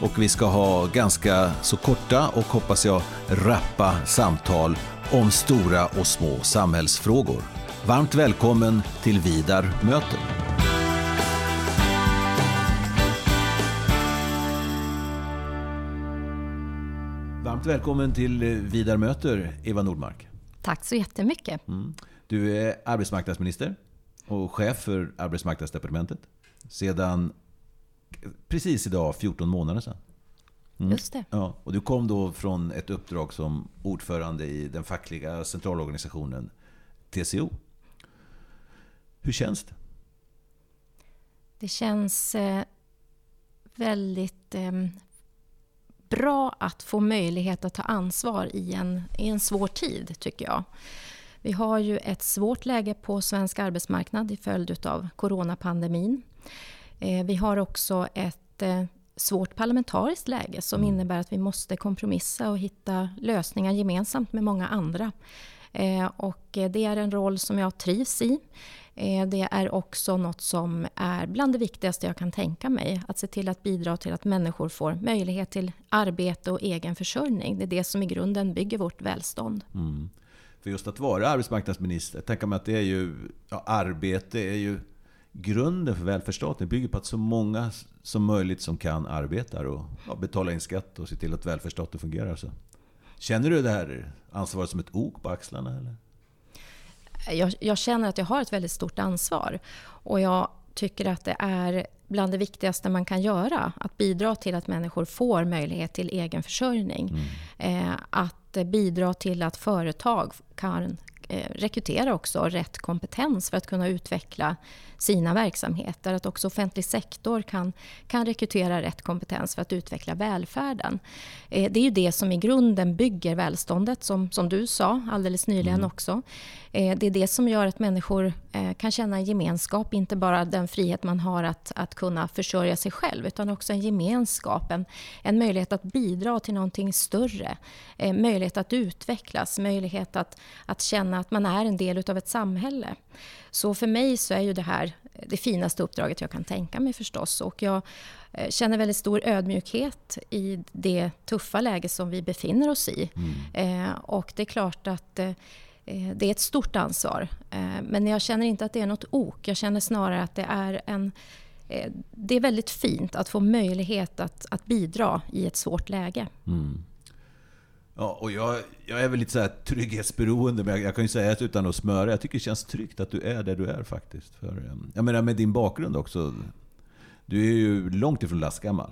och vi ska ha ganska så korta och hoppas jag rappa samtal om stora och små samhällsfrågor. Varmt välkommen till Vidar möter. Varmt välkommen till Vidar möter, Eva Nordmark. Tack så jättemycket. Mm. Du är arbetsmarknadsminister och chef för arbetsmarknadsdepartementet sedan precis idag 14 månader sedan. Mm. Just det. Ja, och du kom då från ett uppdrag som ordförande i den fackliga centralorganisationen TCO. Hur känns det? Det känns eh, väldigt eh, bra att få möjlighet att ta ansvar i en, i en svår tid, tycker jag. Vi har ju ett svårt läge på svensk arbetsmarknad i följd av coronapandemin. Eh, vi har också ett eh, svårt parlamentariskt läge som mm. innebär att vi måste kompromissa och hitta lösningar gemensamt med många andra. Eh, och det är en roll som jag trivs i. Det är också något som är bland det viktigaste jag kan tänka mig. Att se till att bidra till att människor får möjlighet till arbete och egen försörjning. Det är det som i grunden bygger vårt välstånd. Mm. För just att vara arbetsmarknadsminister, tänker man att det är ju, ja, arbete är ju grunden för välfärdsstaten bygger på att så många som möjligt som kan arbetar och ja, betalar in skatt och ser till att välfärdsstaten fungerar. Så. Känner du det här ansvaret som ett ok på axlarna? Eller? Jag, jag, känner att jag har ett väldigt stort ansvar. Och jag tycker att det är bland det viktigaste man kan göra. Att bidra till att människor får möjlighet till egen försörjning. Mm. Eh, att bidra till att företag kan rekrytera också rätt kompetens för att kunna utveckla sina verksamheter. Att också offentlig sektor kan, kan rekrytera rätt kompetens för att utveckla välfärden. Eh, det är ju det som i grunden bygger välståndet, som, som du sa alldeles nyligen mm. också. Eh, det är det som gör att människor eh, kan känna en gemenskap, inte bara den frihet man har att, att kunna försörja sig själv, utan också en gemenskap, en, en möjlighet att bidra till någonting större. Möjlighet att utvecklas, möjlighet att, att känna att man är en del av ett samhälle. Så för mig så är ju det här det finaste uppdraget jag kan tänka mig förstås. Och jag eh, känner väldigt stor ödmjukhet i det tuffa läge som vi befinner oss i. Mm. Eh, och det är klart att eh, det är ett stort ansvar. Men jag känner inte att det är något ok. Jag känner snarare att det är en det är väldigt fint att få möjlighet att, att bidra i ett svårt läge. Mm. Ja, och jag, jag är väl lite så här trygghetsberoende, men jag, jag, kan ju säga att utan att smöra, jag tycker det känns tryggt att du är där du är faktiskt. För, ehm, jag menar med din bakgrund också. Du är ju långt ifrån lastgammal.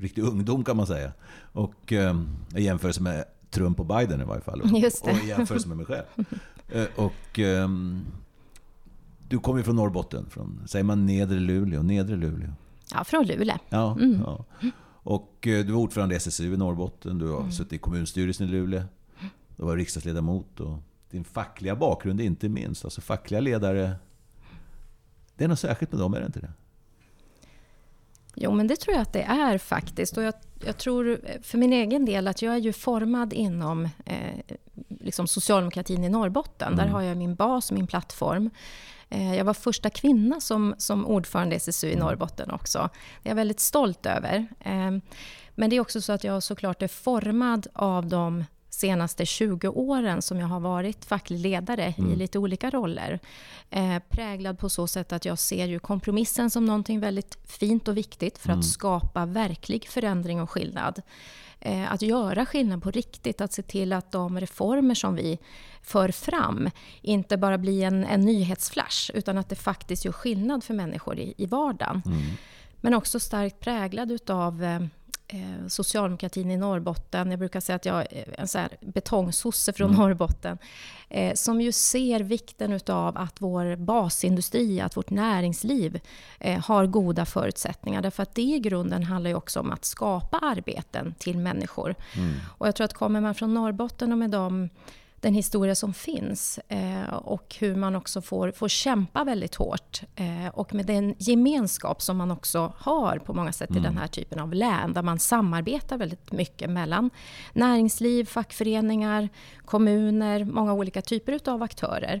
Riktig ungdom kan man säga. Och eh, i jämförelse med Trump och Biden i varje fall. Just det. Och i jämförelse med mig själv. Eh, och eh, du kommer ju från Norrbotten. Från, säger man nedre Luleå? Nedre Luleå? Ja, från Luleå. Ja, mm. ja. Och eh, du var ordförande i SSU i Norrbotten, du har mm. suttit i kommunstyrelsen i Luleå. Du var riksdagsledamot och din fackliga bakgrund inte minst. Alltså fackliga ledare. Det är något särskilt med dem, är det inte det? Jo, men det tror jag att det är faktiskt. Och jag, jag tror för min egen del att jag är ju formad inom eh, liksom socialdemokratin i Norrbotten. Mm. Där har jag min bas, min plattform. Eh, jag var första kvinna som, som ordförande i SSU i mm. Norrbotten också. Det är jag väldigt stolt över. Eh, men det är också så att jag såklart är formad av de senaste 20 åren som jag har varit facklig ledare mm. i lite olika roller. Eh, präglad på så sätt att jag ser ju kompromissen som någonting väldigt fint och viktigt för mm. att skapa verklig förändring och skillnad. Eh, att göra skillnad på riktigt, att se till att de reformer som vi för fram inte bara blir en, en nyhetsflash, utan att det faktiskt gör skillnad för människor i, i vardagen. Mm. Men också starkt präglad utav eh, socialdemokratin i Norrbotten, jag brukar säga att jag är en så här betongsosse från mm. Norrbotten, eh, som ju ser vikten av att vår basindustri, att vårt näringsliv eh, har goda förutsättningar. Därför att det i grunden handlar ju också om att skapa arbeten till människor. Mm. Och jag tror att kommer man från Norrbotten och med de den historia som finns eh, och hur man också får, får kämpa väldigt hårt. Eh, och med den gemenskap som man också har på många sätt mm. i den här typen av län där man samarbetar väldigt mycket mellan näringsliv, fackföreningar, kommuner, många olika typer av aktörer.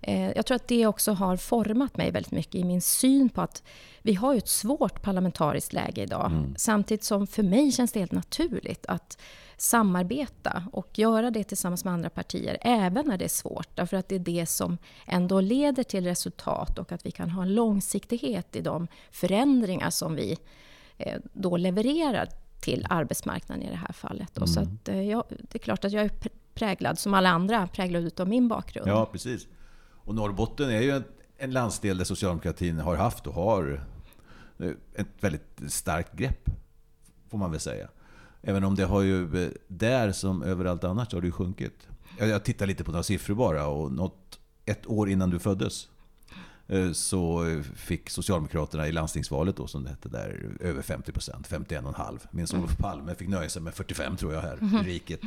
Eh, jag tror att det också har format mig väldigt mycket i min syn på att vi har ett svårt parlamentariskt läge idag. Mm. Samtidigt som för mig känns det helt naturligt att samarbeta och göra det tillsammans med andra partier, även när det är svårt. Därför att det är det som ändå leder till resultat och att vi kan ha en långsiktighet i de förändringar som vi eh, då levererar till arbetsmarknaden i det här fallet. Mm. Så eh, ja, det är klart att jag är präglad, som alla andra, präglad av min bakgrund. Ja, precis. Och Norrbotten är ju en landsdel där socialdemokratin har haft och har eh, ett väldigt starkt grepp, får man väl säga. Även om det har ju eh, där som överallt annars har det ju sjunkit. Jag tittar lite på några siffror bara och något, ett år innan du föddes eh, så fick Socialdemokraterna i landstingsvalet då, som det hette där, över 50 procent, 51,5. Minns mm. Olof Palme fick nöja sig med 45 tror jag här mm. i mhm. riket.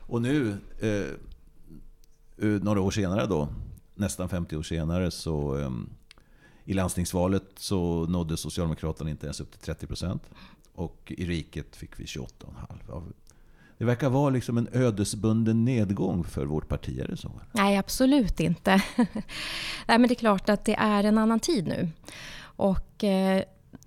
Och nu, eh, några år senare då, nästan 50 år senare, så eh, i landstingsvalet så nådde Socialdemokraterna inte ens upp till 30 procent. Och i riket fick vi 28,5. Det verkar vara liksom en ödesbunden nedgång för vårt parti, är det så? Nej, absolut inte. Nej, men det är klart att det är en annan tid nu. Och eh,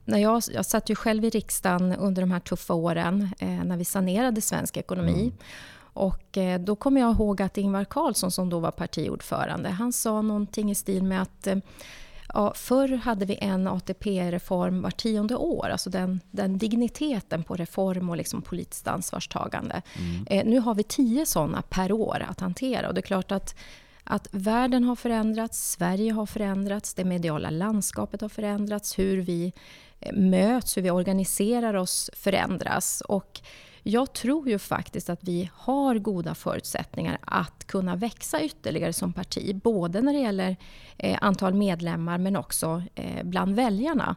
när jag, jag satt ju själv i riksdagen under de här tuffa åren eh, när vi sanerade svensk ekonomi. Mm. Och eh, då kommer jag ihåg att Ingvar Carlsson som då var partiordförande, han sa någonting i stil med att eh, Ja, förr hade vi en ATP-reform var tionde år, alltså den, den digniteten på reform och liksom politiskt ansvarstagande. Mm. Eh, nu har vi tio sådana per år att hantera och det är klart att att världen har förändrats, Sverige har förändrats, det mediala landskapet har förändrats, hur vi eh, möts, hur vi organiserar oss förändras. Och jag tror ju faktiskt att vi har goda förutsättningar att kunna växa ytterligare som parti. Både när det gäller eh, antal medlemmar men också eh, bland väljarna.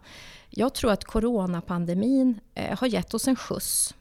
Jag tror att coronapandemin har gett oss en skjuts.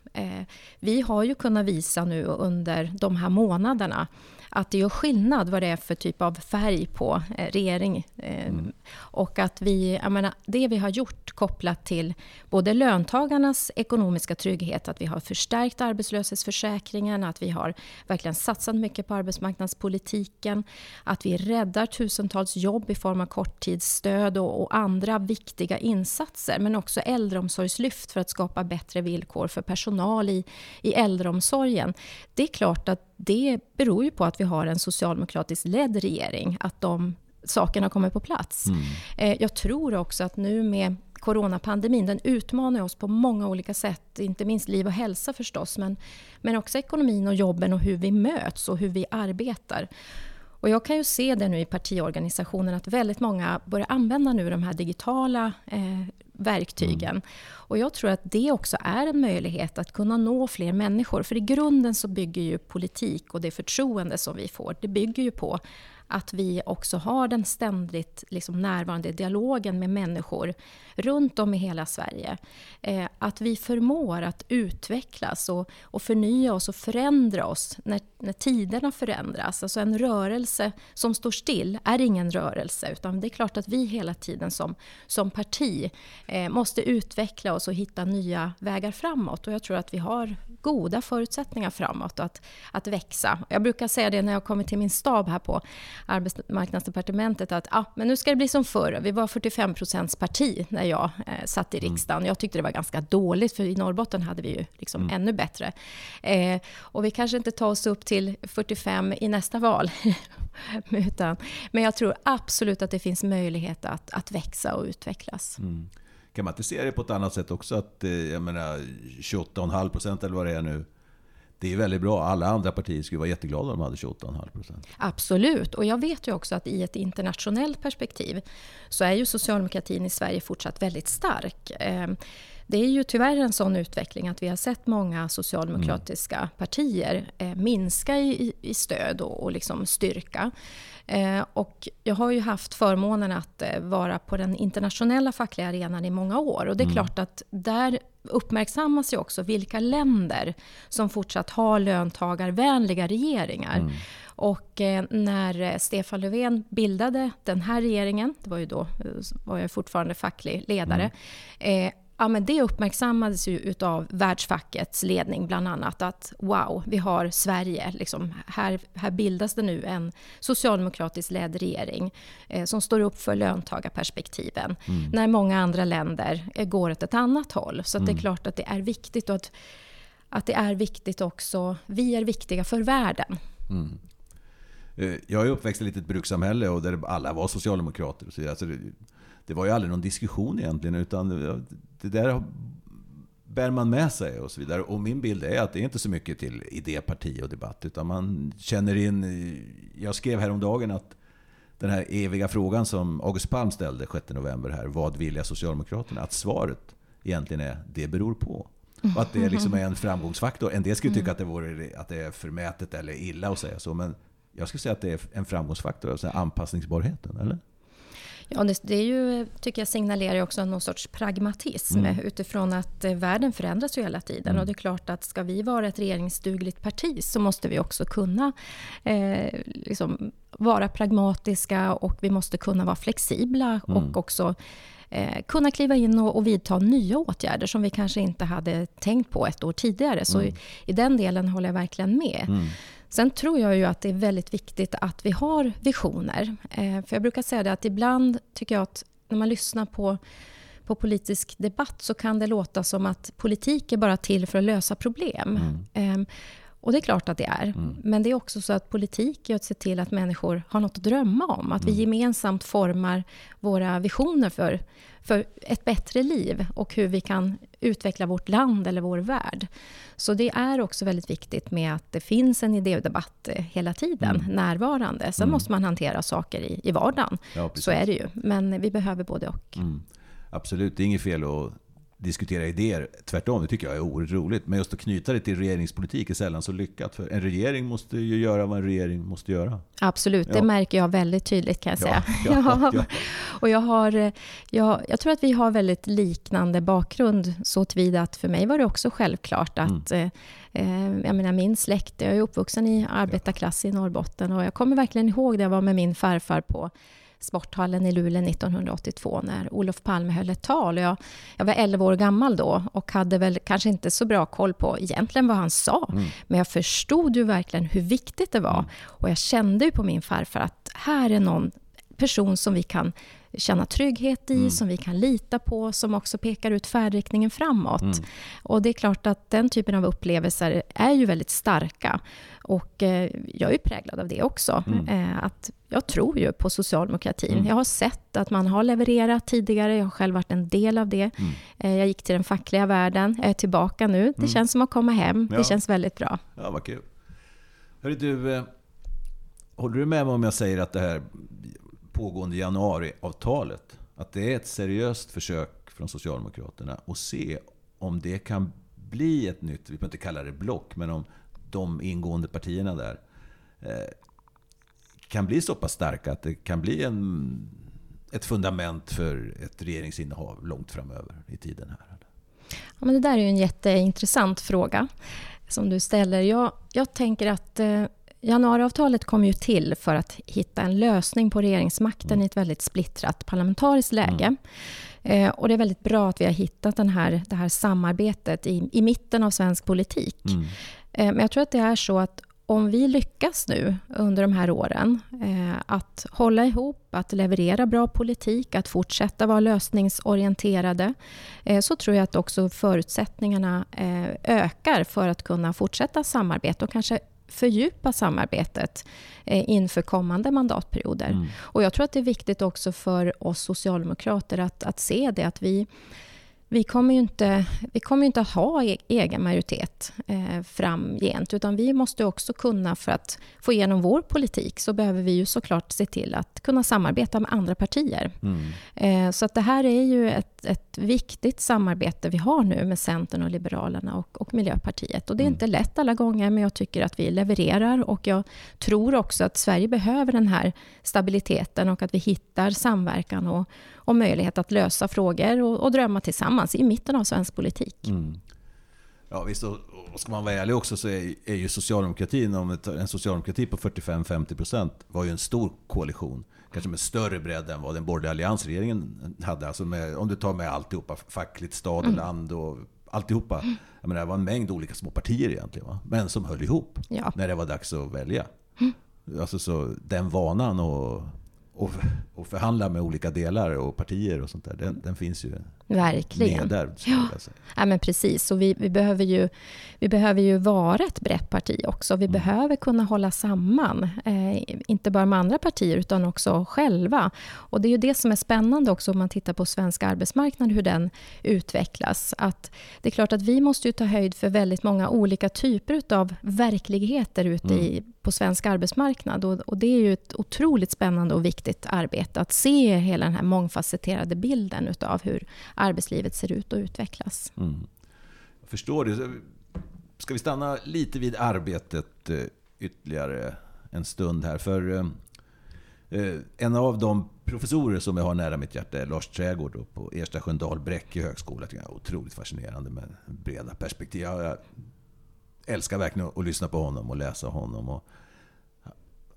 Vi har ju kunnat visa nu under de här månaderna att det gör skillnad vad det är för typ av färg på eh, regering. Eh, mm. Och att vi, menar, det vi har gjort kopplat till både löntagarnas ekonomiska trygghet, att vi har förstärkt arbetslöshetsförsäkringen, att vi har verkligen satsat mycket på arbetsmarknadspolitiken, att vi räddar tusentals jobb i form av korttidsstöd och, och andra viktiga insatser, men också äldreomsorgslyft för att skapa bättre villkor för personal i, i äldreomsorgen. Det är klart att det beror ju på att vi har en socialdemokratiskt ledd regering, att de sakerna kommer på plats. Mm. Eh, jag tror också att nu med coronapandemin, den utmanar oss på många olika sätt. Inte minst liv och hälsa förstås, men, men också ekonomin och jobben och hur vi möts och hur vi arbetar. Och jag kan ju se det nu i partiorganisationen att väldigt många börjar använda nu de här digitala eh, verktygen. Mm. Och jag tror att det också är en möjlighet att kunna nå fler människor. För i grunden så bygger ju politik och det förtroende som vi får, det bygger ju på att vi också har den ständigt liksom närvarande dialogen med människor runt om i hela Sverige. Eh, att vi förmår att utvecklas och, och förnya oss och förändra oss när, när tiderna förändras. Alltså en rörelse som står still är ingen rörelse utan det är klart att vi hela tiden som, som parti eh, måste utveckla oss och hitta nya vägar framåt. Och jag tror att vi har goda förutsättningar framåt att, att växa. Jag brukar säga det när jag kommer till min stab här på arbetsmarknadsdepartementet att ah, men nu ska det bli som förr. Vi var 45 procents parti när jag eh, satt i mm. riksdagen. Jag tyckte det var ganska dåligt för i Norrbotten hade vi ju liksom mm. ännu bättre. Eh, och vi kanske inte tar oss upp till 45 i nästa val. Utan, men jag tror absolut att det finns möjlighet att, att växa och utvecklas. Mm. Kan man inte se det på ett annat sätt också? Att eh, jag menar 28,5 procent eller vad det är nu. Det är väldigt bra. Alla andra partier skulle vara jätteglada om de hade 28,5 procent. Absolut. Och jag vet ju också att i ett internationellt perspektiv så är ju socialdemokratin i Sverige fortsatt väldigt stark. Ehm, det är ju tyvärr en sån utveckling att vi har sett många socialdemokratiska mm. partier eh, minska i, i stöd och, och liksom styrka. Eh, och jag har ju haft förmånen att eh, vara på den internationella fackliga arenan i många år. Och det är mm. klart att där uppmärksammas ju också vilka länder som fortsatt har löntagarvänliga regeringar. Mm. Och eh, när Stefan Löfven bildade den här regeringen, det var ju då var jag fortfarande facklig ledare, mm ja, men det uppmärksammades ju utav världsfackets ledning bland annat. Att wow, vi har Sverige. Liksom, här, här bildas det nu en socialdemokratiskt ledd regering eh, som står upp för löntagarperspektiven. Mm. När många andra länder eh, går åt ett annat håll. Så mm. det är mm. klart att det är viktigt. Och att, att det är viktigt också. Vi är viktiga för världen. Mm. Eh, jag är uppväxt i ett litet brukssamhälle och där alla var socialdemokrater. Och så, alltså, det var ju aldrig någon diskussion egentligen. Utan det där bär man med sig och så vidare. Och min bild är att det är inte så mycket till idéparti och debatt. Utan man känner in... Jag skrev häromdagen att den här eviga frågan som August Palm ställde 6 november här. Vad vilja Socialdemokraterna? Att svaret egentligen är det beror på. Och att det liksom är en framgångsfaktor. En del skulle tycka att det, vore, att det är förmätet eller illa att säga så. Men jag skulle säga att det är en framgångsfaktor. Alltså anpassningsbarheten, eller? Ja, det, det är ju, tycker jag signalerar också någon sorts pragmatism mm. utifrån att eh, världen förändras ju hela tiden. Mm. Och det är klart att ska vi vara ett regeringsdugligt parti så måste vi också kunna eh, liksom vara pragmatiska och vi måste kunna vara flexibla mm. och också eh, kunna kliva in och, och vidta nya åtgärder som vi kanske inte hade tänkt på ett år tidigare. Så mm. i, i, den delen håller jag verkligen med. Sen tror jag ju att det är väldigt viktigt att vi har visioner. Eh, för jag brukar säga det att ibland tycker jag att när man lyssnar på, på politisk debatt så kan det låta som att politik är bara till för att lösa problem. Mm. Och det är klart att det är. Mm. Men det är också så att politik är att se till att människor har något att drömma om. Att mm. vi gemensamt formar våra visioner för, för ett bättre liv och hur vi kan utveckla vårt land eller vår värld. Så det är också väldigt viktigt med att det finns en idédebatt eh, hela tiden mm. närvarande. Sen mm. måste man hantera saker i, i vardagen. Ja, så är det ju. Men vi behöver både och. Mm. Absolut, det är inget fel att diskutera idéer. Tvärtom, det tycker jag är oerhört roligt. Men just att knyta det till regeringspolitik är sällan så lyckat. För en regering måste ju göra vad en regering måste göra. Absolut, ja. det märker jag väldigt tydligt kan jag säga. Ja, ja, och jag, har, jag, jag tror att vi har väldigt liknande bakgrund så tillvida att för mig var det också självklart att mm. eh, jag menar min släkt, jag är uppvuxen i arbetarklass i Norrbotten och jag kommer verkligen ihåg det jag var med min farfar på sporthallen i Luleå 1982 när Olof Palme höll ett tal. Jag, jag var 11 år gammal då och hade väl kanske inte så bra koll på egentligen vad han sa. Mm. Men jag förstod ju verkligen hur viktigt det var. Mm. Och jag kände ju på min farfar att här är någon person som vi kan känna trygghet i, mm. som vi kan lita på, som också pekar ut färdriktningen framåt. Mm. Och det är klart att den typen av upplevelser är ju väldigt starka. Och eh, jag är präglad av det också. Mm. Eh, att jag tror ju på socialdemokratin. Mm. Jag har sett att man har levererat tidigare. Jag har själv varit en del av det. Mm. Eh, jag gick till den fackliga världen. Jag är tillbaka nu. Det mm. känns som att komma hem. Ja. Det känns väldigt bra. Ja, vad kul. Hörru du, eh, håller du med mig om jag säger att det här pågående januariavtalet, att det är ett seriöst försök från Socialdemokraterna att se om det kan bli ett nytt, vi behöver inte kalla det block, men om de ingående partierna där eh, kan bli så pass starka att det kan bli en, ett fundament för ett regeringsinnehav långt framöver i tiden. här. Ja, men det där är ju en jätteintressant fråga som du ställer. Jag, jag tänker att eh, Januariavtalet kom ju till för att hitta en lösning på regeringsmakten mm. i ett väldigt splittrat parlamentariskt läge. Mm. Eh, och det är väldigt bra att vi har hittat den här, det här samarbetet i, i mitten av svensk politik. Mm. Eh, men jag tror att det är så att om vi lyckas nu under de här åren eh, att hålla ihop, att leverera bra politik, att fortsätta vara lösningsorienterade eh, så tror jag att också förutsättningarna eh, ökar för att kunna fortsätta samarbeta och kanske fördjupa samarbetet eh, inför kommande mandatperioder. Mm. Och jag tror att det är viktigt också för oss socialdemokrater att, att se det att vi vi kommer ju inte, vi kommer inte att ha e-, egen majoritet eh, framgent. Utan vi måste också kunna, för att få igenom vår politik, så behöver vi ju såklart se till att kunna samarbeta med andra partier. Mm. Eh, så att det här är ju ett, ett viktigt samarbete vi har nu med Centern och Liberalerna och, och Miljöpartiet. Och det är mm. inte lätt alla gånger, men jag tycker att vi levererar. Och jag tror också att Sverige behöver den här stabiliteten och att vi hittar samverkan och, och möjlighet att lösa frågor och, och drömma tillsammans i mitten av svensk politik. Mm. Ja, visst, och, ska man vara ärlig också så är, är ju socialdemokratin, om en socialdemokrati på 45-50% var ju en stor koalition. Kanske med större bredd än vad den borgerliga alliansregeringen hade. Alltså med, om du tar med alltihopa, fackligt, stad och mm. land och alltihopa. Jag menar, det var en mängd olika små partier egentligen. Va? Men som höll ihop ja. när det var dags att välja. Mm. Alltså så den vanan och och, och förhandla med olika delar och partier och sånt där. Den, den finns ju Verkligen. där. Ja. ja, men precis. Och vi, vi, behöver ju, vi behöver ju vara ett brett parti också. Vi mm. behöver kunna hålla samman, eh, inte bara med andra partier utan också själva. Och det är ju det som är spännande också om man tittar på svensk arbetsmarknad, hur den utvecklas. Att det är klart att vi måste ju ta höjd för väldigt många olika typer av verkligheter ute mm. i, på svensk arbetsmarknad. Och, och det är ju ett otroligt spännande och viktigt arbete att se hela den här mångfacetterade bilden utav hur arbetslivet ser ut och utvecklas. Mm. Jag förstår det. Ska vi stanna lite vid arbetet eh, ytterligare en stund här? För eh, eh, en av de professorer som jag har nära mitt hjärta är Lars Trägård på Ersta Sköndal Bräcke högskola. Jag är otroligt fascinerande med breda perspektiv. Jag älskar verkligen att lyssna på honom och läsa honom. Och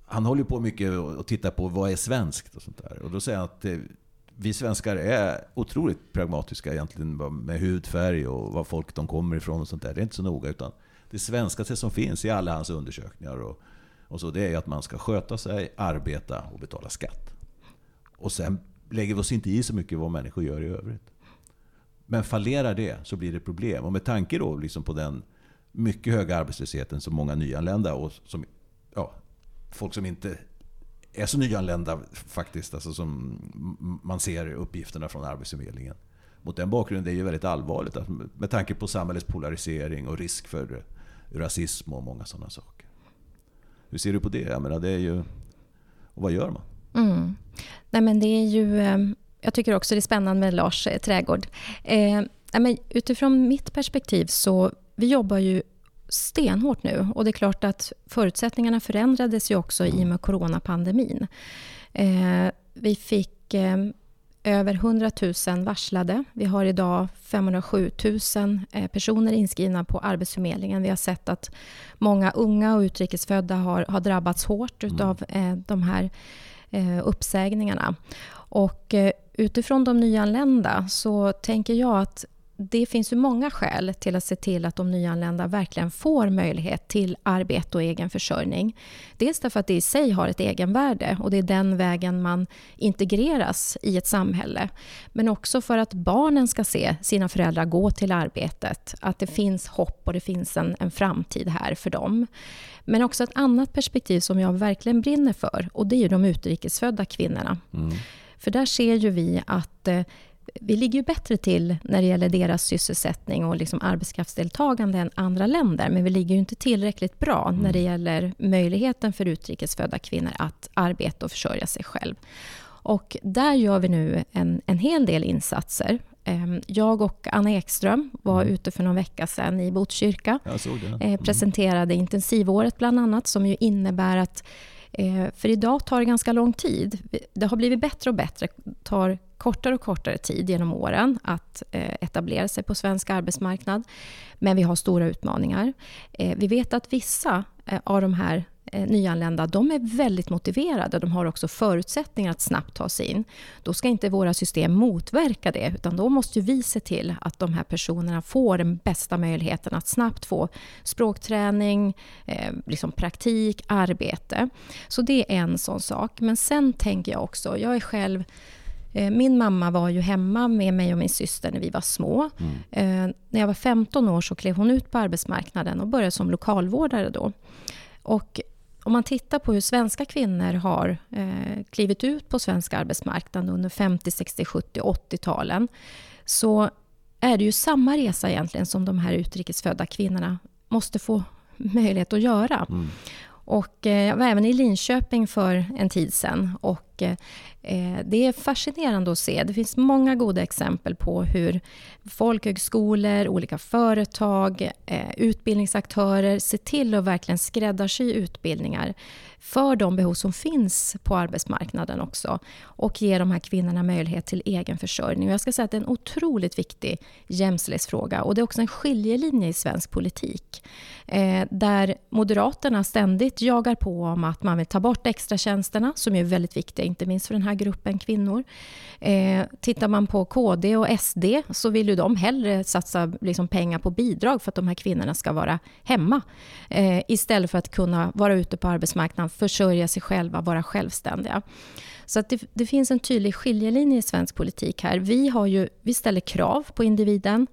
han håller på mycket och tittar på vad är svenskt och sånt där. Och då säger han att vi svenskar är otroligt pragmatiska egentligen med hudfärg och var folk de kommer ifrån och sånt där. Det är inte så noga. Utan det svenskaste som finns i alla hans undersökningar och, och så, det är att man ska sköta sig, arbeta och betala skatt. Och sen lägger vi oss inte i så mycket vad människor gör i övrigt. Men fallerar det så blir det problem. Och med tanke då liksom på den mycket höga arbetslösheten som många nyanlända och som, ja, folk som inte är så nyanlända faktiskt, alltså som man ser uppgifterna från Arbetsförmedlingen. Mot den bakgrunden är det ju väldigt allvarligt att, med tanke på samhällets polarisering och risk för rasism och många sådana saker. Hur ser du på det? Jag menar, det är ju, och vad gör man? Mm. Nej, men det är ju, eh, jag tycker också det är spännande med Lars eh, Trädgård. Eh, men utifrån mitt perspektiv så vi jobbar ju stenhårt nu. Och det är klart att förutsättningarna förändrades ju också i och med coronapandemin. Eh, vi fick eh, över 100 000 varslade. Vi har idag 507 000 eh, personer inskrivna på Arbetsförmedlingen. Vi har sett att många unga och utrikesfödda har, har drabbats hårt mm. av eh, de här eh, uppsägningarna. Och utifrån de nyanlända så tänker jag att det finns ju många skäl till att se till att de nyanlända verkligen får möjlighet till arbete och egen försörjning. Dels därför att det i sig har ett egenvärde och det är den vägen man integreras i ett samhälle. Men också för att barnen ska se sina föräldrar gå till arbetet, att det finns hopp och det finns en, en framtid här för dem. Men också ett annat perspektiv som jag verkligen brinner för och det är de utrikesfödda kvinnorna. Mm. För där ser ju vi att eh, vi ligger ju bättre till när det gäller deras sysselsättning och liksom arbetskraftsdeltagande än andra länder. Men vi ligger ju inte tillräckligt bra mm. när det gäller möjligheten för utrikesfödda kvinnor att arbeta och försörja sig själv. Och där gör vi nu en, en hel del insatser. Ehm, jag och Anna Ekström var mm. ute för någon vecka sedan i Botkyrka. Mm. Eh, presenterade intensivåret bland annat, som ju innebär att Eh, för idag tar det ganska lång tid. Det har blivit bättre och bättre. Det tar kortare och kortare tid genom åren att eh, etablera sig på svensk arbetsmarknad. Men vi har stora utmaningar. Eh, vi vet att vissa av de här nyanlända, de är väldigt motiverade. De har också förutsättningar att snabbt ta sig in. Då ska inte våra system motverka det, utan då måste vi se till att de här personerna får den bästa möjligheten att snabbt få språkträning, liksom praktik, arbete. Så det är en sån sak. Men sen tänker jag också, jag är själv Eh, min mamma var ju hemma med mig och min syster när vi var små. Mm. Eh, när jag var 15 år så klev hon ut på arbetsmarknaden och började som lokalvårdare då. Och om man tittar på hur svenska kvinnor har eh, klivit ut på svensk arbetsmarknad under 50, 60, 70, 80-talen så är det ju samma resa egentligen som de här utrikesfödda kvinnorna måste få möjlighet att göra. Mm. Och eh, jag var även i Linköping för en tid sedan. Och, eh, det är fascinerande att se. Det finns många goda exempel på hur folkhögskolor, olika företag, eh, utbildningsaktörer ser till att verkligen skräddarsy utbildningar för de behov som finns på arbetsmarknaden också och ge de här kvinnorna möjlighet till egen försörjning. Och jag ska säga att det är en otroligt viktig jämställdhetsfråga och det är också en skiljelinje i svensk politik eh, där Moderaterna ständigt jagar på om att man vill ta bort extratjänsterna som är väldigt viktiga, inte minst för den här gruppen kvinnor. Eh, tittar man på KD och SD så vill ju de hellre satsa liksom pengar på bidrag för att de här kvinnorna ska vara hemma eh, istället för att kunna vara ute på arbetsmarknaden försörja sig själva, vara självständiga. Så att det, det, finns en tydlig skiljelinje i svensk politik här. Vi, har ju, vi ställer krav på individen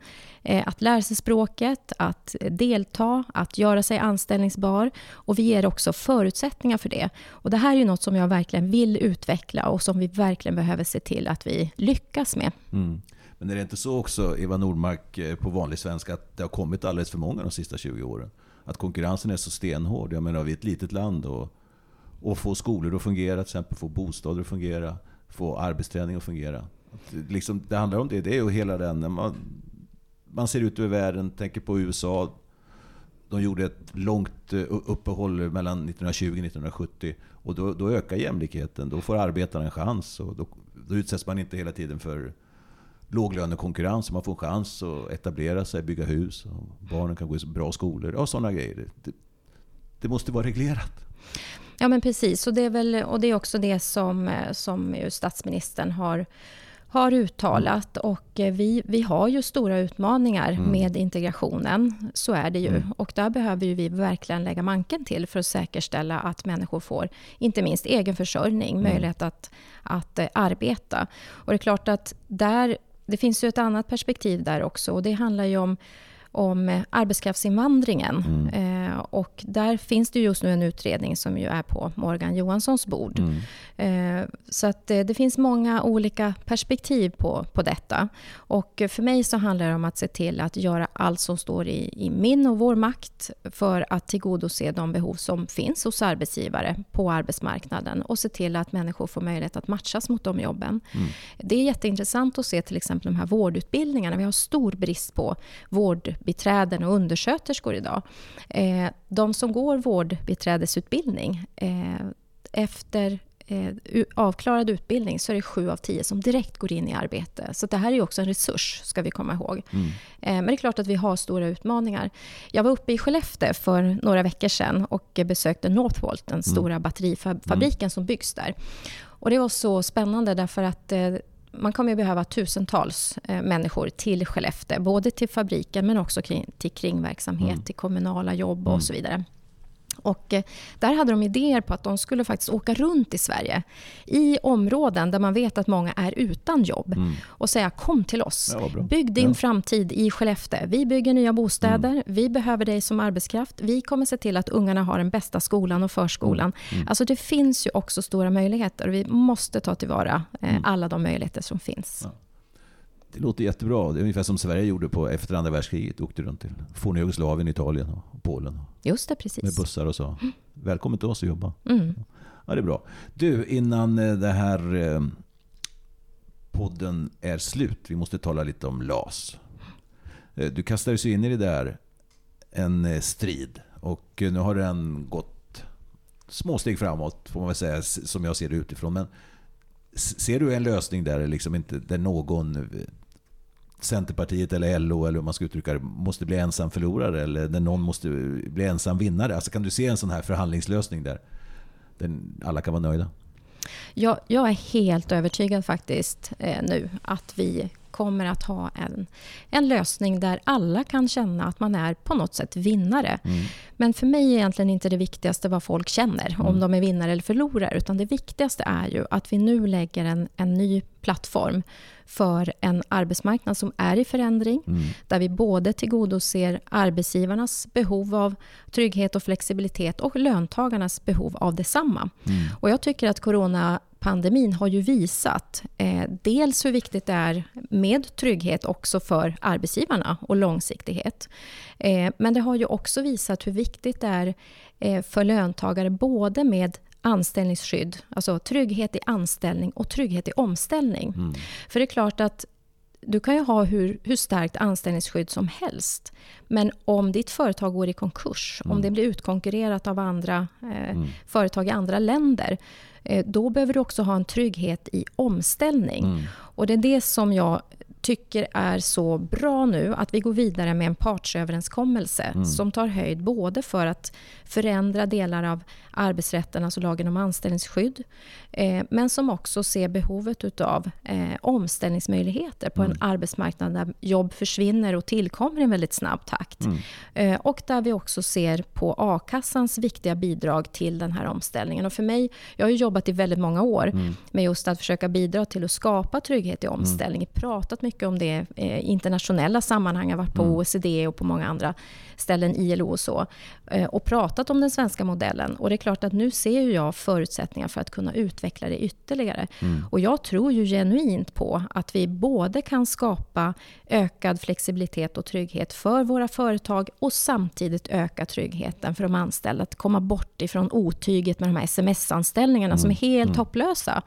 eh, att lära sig språket, att delta, att göra sig anställningsbar. Och vi ger också förutsättningar för det. Och det här är ju något som jag verkligen vill utveckla och som vi verkligen behöver se till att vi lyckas med. Mm. Men är det inte så också, Eva Nordmark, eh, på vanlig svenska, att det har kommit alldeles för många de sista 20 åren? Att konkurrensen är så stenhård. Jag menar, vi är ett litet land och och få skolor att fungera, till exempel få bostäder att fungera, få arbetsträning att fungera. Eh, liksom, det handlar om det. Det är ju hela den... Man, man ser ut över världen, tänker på USA. De gjorde ett långt eh, uppehåll mellan 1920 och 1970. Och då, då ökar jämlikheten. Då får arbetarna en chans. Och då, då utsätts man inte hela tiden för låglönekonkurrens. Man får en chans att etablera sig, bygga hus. Och barnen kan gå i bra skolor. Ja, sådana grejer. Det, det måste vara reglerat. Ja, men precis. Och det är, väl, och det är också det som, som statsministern har har uttalat. Mm. Och eh, vi, vi har ju stora utmaningar mm. med integrationen. Så är det ju. Mm. Och där behöver vi verkligen lägga manken till för att säkerställa att människor får, inte minst egen försörjning, mm. möjlighet att, att eh, arbeta. Och det är klart att där, det finns ju ett annat perspektiv där också. Och det handlar ju om om eh, arbetskraftsinvandringen. Mm. Eh, och där finns det just nu en utredning som ju är på Morgan Johanssons bord. Mm. Eh, så att eh, det finns många olika perspektiv på, på detta. Och för mig så handlar det om att se till att göra allt som står i, i min och vår makt för att tillgodose de behov som finns hos arbetsgivare på arbetsmarknaden och se till att människor får möjlighet att matchas mot de jobben. Mm. Det är jätteintressant att se till exempel de här vårdutbildningarna. Vi har stor brist på vårdbiträden och undersköterskor idag. Eh, de som går vårdbiträdesutbildning efter eh, avklarad utbildning så är det sju av tio som direkt går in i arbete. Så det här är också en resurs, ska vi komma ihåg. Mm. Eh, men det är klart att vi har stora utmaningar. Jag var uppe i Skellefteå för några veckor sedan och besökte Northvolt, den mm. stora mm. batterifabriken mm. som byggs där. Och det var så spännande därför att eh, man kommer att behöva tusentals eh, människor till Skellefteå. Både till fabriken men också till kringverksamhet, mm. till kommunala jobb och mm. så vidare. Och eh, där hade de idéer på att de skulle faktiskt åka runt i Sverige i områden där man vet att många är utan jobb mm. och säga kom till oss. Ja, Bygg din ja. framtid i Skellefteå. Vi bygger nya bostäder. Mm. Vi behöver dig som arbetskraft. Vi kommer se till att ungarna har den bästa skolan och förskolan. Mm. mm. Alltså det finns ju också stora möjligheter och vi måste ta tillvara eh, mm. alla de möjligheter som finns. Ja. Det låter jättebra. Det är ungefär som Sverige gjorde på efter andra världskriget. Åkte runt till forna Jugoslavien, Italien och Polen. Just det, precis. Med bussar och så. Välkommen till oss att jobba. Mm. Ja, det är bra. Du, innan eh, det här eh, podden är slut. Vi måste tala lite om LAS. Eh, du kastades in i det där, en strid. Och nu har den gått små steg framåt, får man väl säga, som jag ser det utifrån. Men ser du en lösning där, liksom inte, där någon Centerpartiet eller LO eller hur man ska uttrycka det, måste bli ensam förlorare eller där någon måste bli ensam vinnare. Alltså kan du se en sån här förhandlingslösning där, alla kan vara nöjda? Jag, jag är helt övertygad faktiskt eh, nu att vi kommer att ha en, en lösning där alla kan känna att man är på något sätt vinnare. Mm. Men för mig är egentligen inte det viktigaste vad folk känner, mm. om de är vinnare eller förlorare. Utan det viktigaste är ju att vi nu lägger en, en ny plattform för en arbetsmarknad som är i förändring. Mm. Där vi både tillgodoser arbetsgivarnas behov av trygghet och flexibilitet och löntagarnas behov av detsamma. Mm. Och jag tycker att corona pandemin har ju visat eh, dels hur viktigt det är med trygghet också för arbetsgivarna och långsiktighet. Eh, men det har ju också visat hur viktigt det är eh, för löntagare både med anställningsskydd, alltså trygghet i anställning och trygghet i omställning. Mm. För det är klart att du kan ju ha hur, hur starkt anställningsskydd som helst. Men om ditt företag går i konkurs, mm. om det blir utkonkurrerat av andra eh, mm. företag i andra länder, eh, då behöver du också ha en trygghet i omställning. Mm. Och det är det som jag tycker är så bra nu att vi går vidare med en partsöverenskommelse mm. som tar höjd både för att förändra delar av arbetsrätten, alltså lagen om anställningsskydd, eh, men som också ser behovet av eh, omställningsmöjligheter på mm. en arbetsmarknad där jobb försvinner och tillkommer i en väldigt snabb takt. Mm. Eh, och där vi också ser på a-kassans viktiga bidrag till den här omställningen. Och för mig, jag har jobbat i väldigt många år mm. med just att försöka bidra till att skapa trygghet i mm. omställning. pratat mycket om det i eh, internationella sammanhang. Jag har varit på mm. OECD och på många andra ställen, ILO och så, eh, och pratat om den svenska modellen. Och det är klart att nu ser jag förutsättningar för att kunna utveckla det ytterligare. Mm. Och jag tror ju genuint på att vi både kan skapa ökad flexibilitet och trygghet för våra företag och samtidigt öka tryggheten för de anställda. Att komma bort ifrån otyget med de här sms-anställningarna mm. som är helt mm. hopplösa.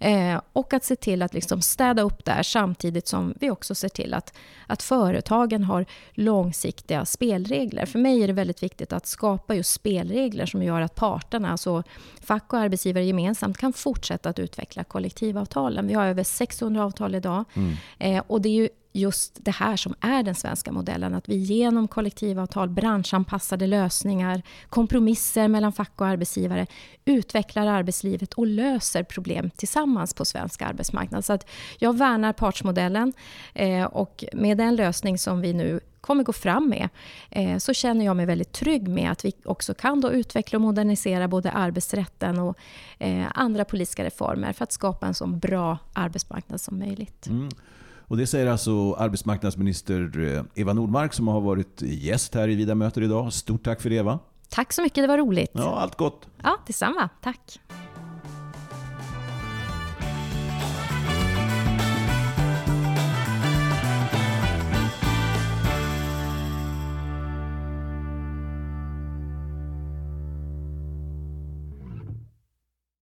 Eh, och att se till att liksom städa upp där samtidigt som vi också ser till att, att företagen har långsiktiga spelregler. För mig är det väldigt viktigt att skapa just spelregler som gör att parterna, alltså fack och arbetsgivare gemensamt, kan fortsätta att utveckla kollektivavtalen. Vi har över 600 avtal idag. Mm. Eh, och det är ju just det här som är den svenska modellen. Att vi genom kollektivavtal, branschanpassade lösningar, kompromisser mellan fack och arbetsgivare utvecklar arbetslivet och löser problem tillsammans på svensk arbetsmarknad. Så att jag värnar partsmodellen eh, och med den lösning som vi nu kommer gå fram med eh, så känner jag mig väldigt trygg med att vi också kan då utveckla och modernisera både arbetsrätten och eh, andra politiska reformer för att skapa en så bra arbetsmarknad som möjligt. Mm. Och det säger alltså arbetsmarknadsminister eh, Eva Nordmark som har varit gäst här i Vida möter idag. Stort tack för det Eva. Tack så mycket, det var roligt. Ja, allt gott. Ja, detsamma. Tack.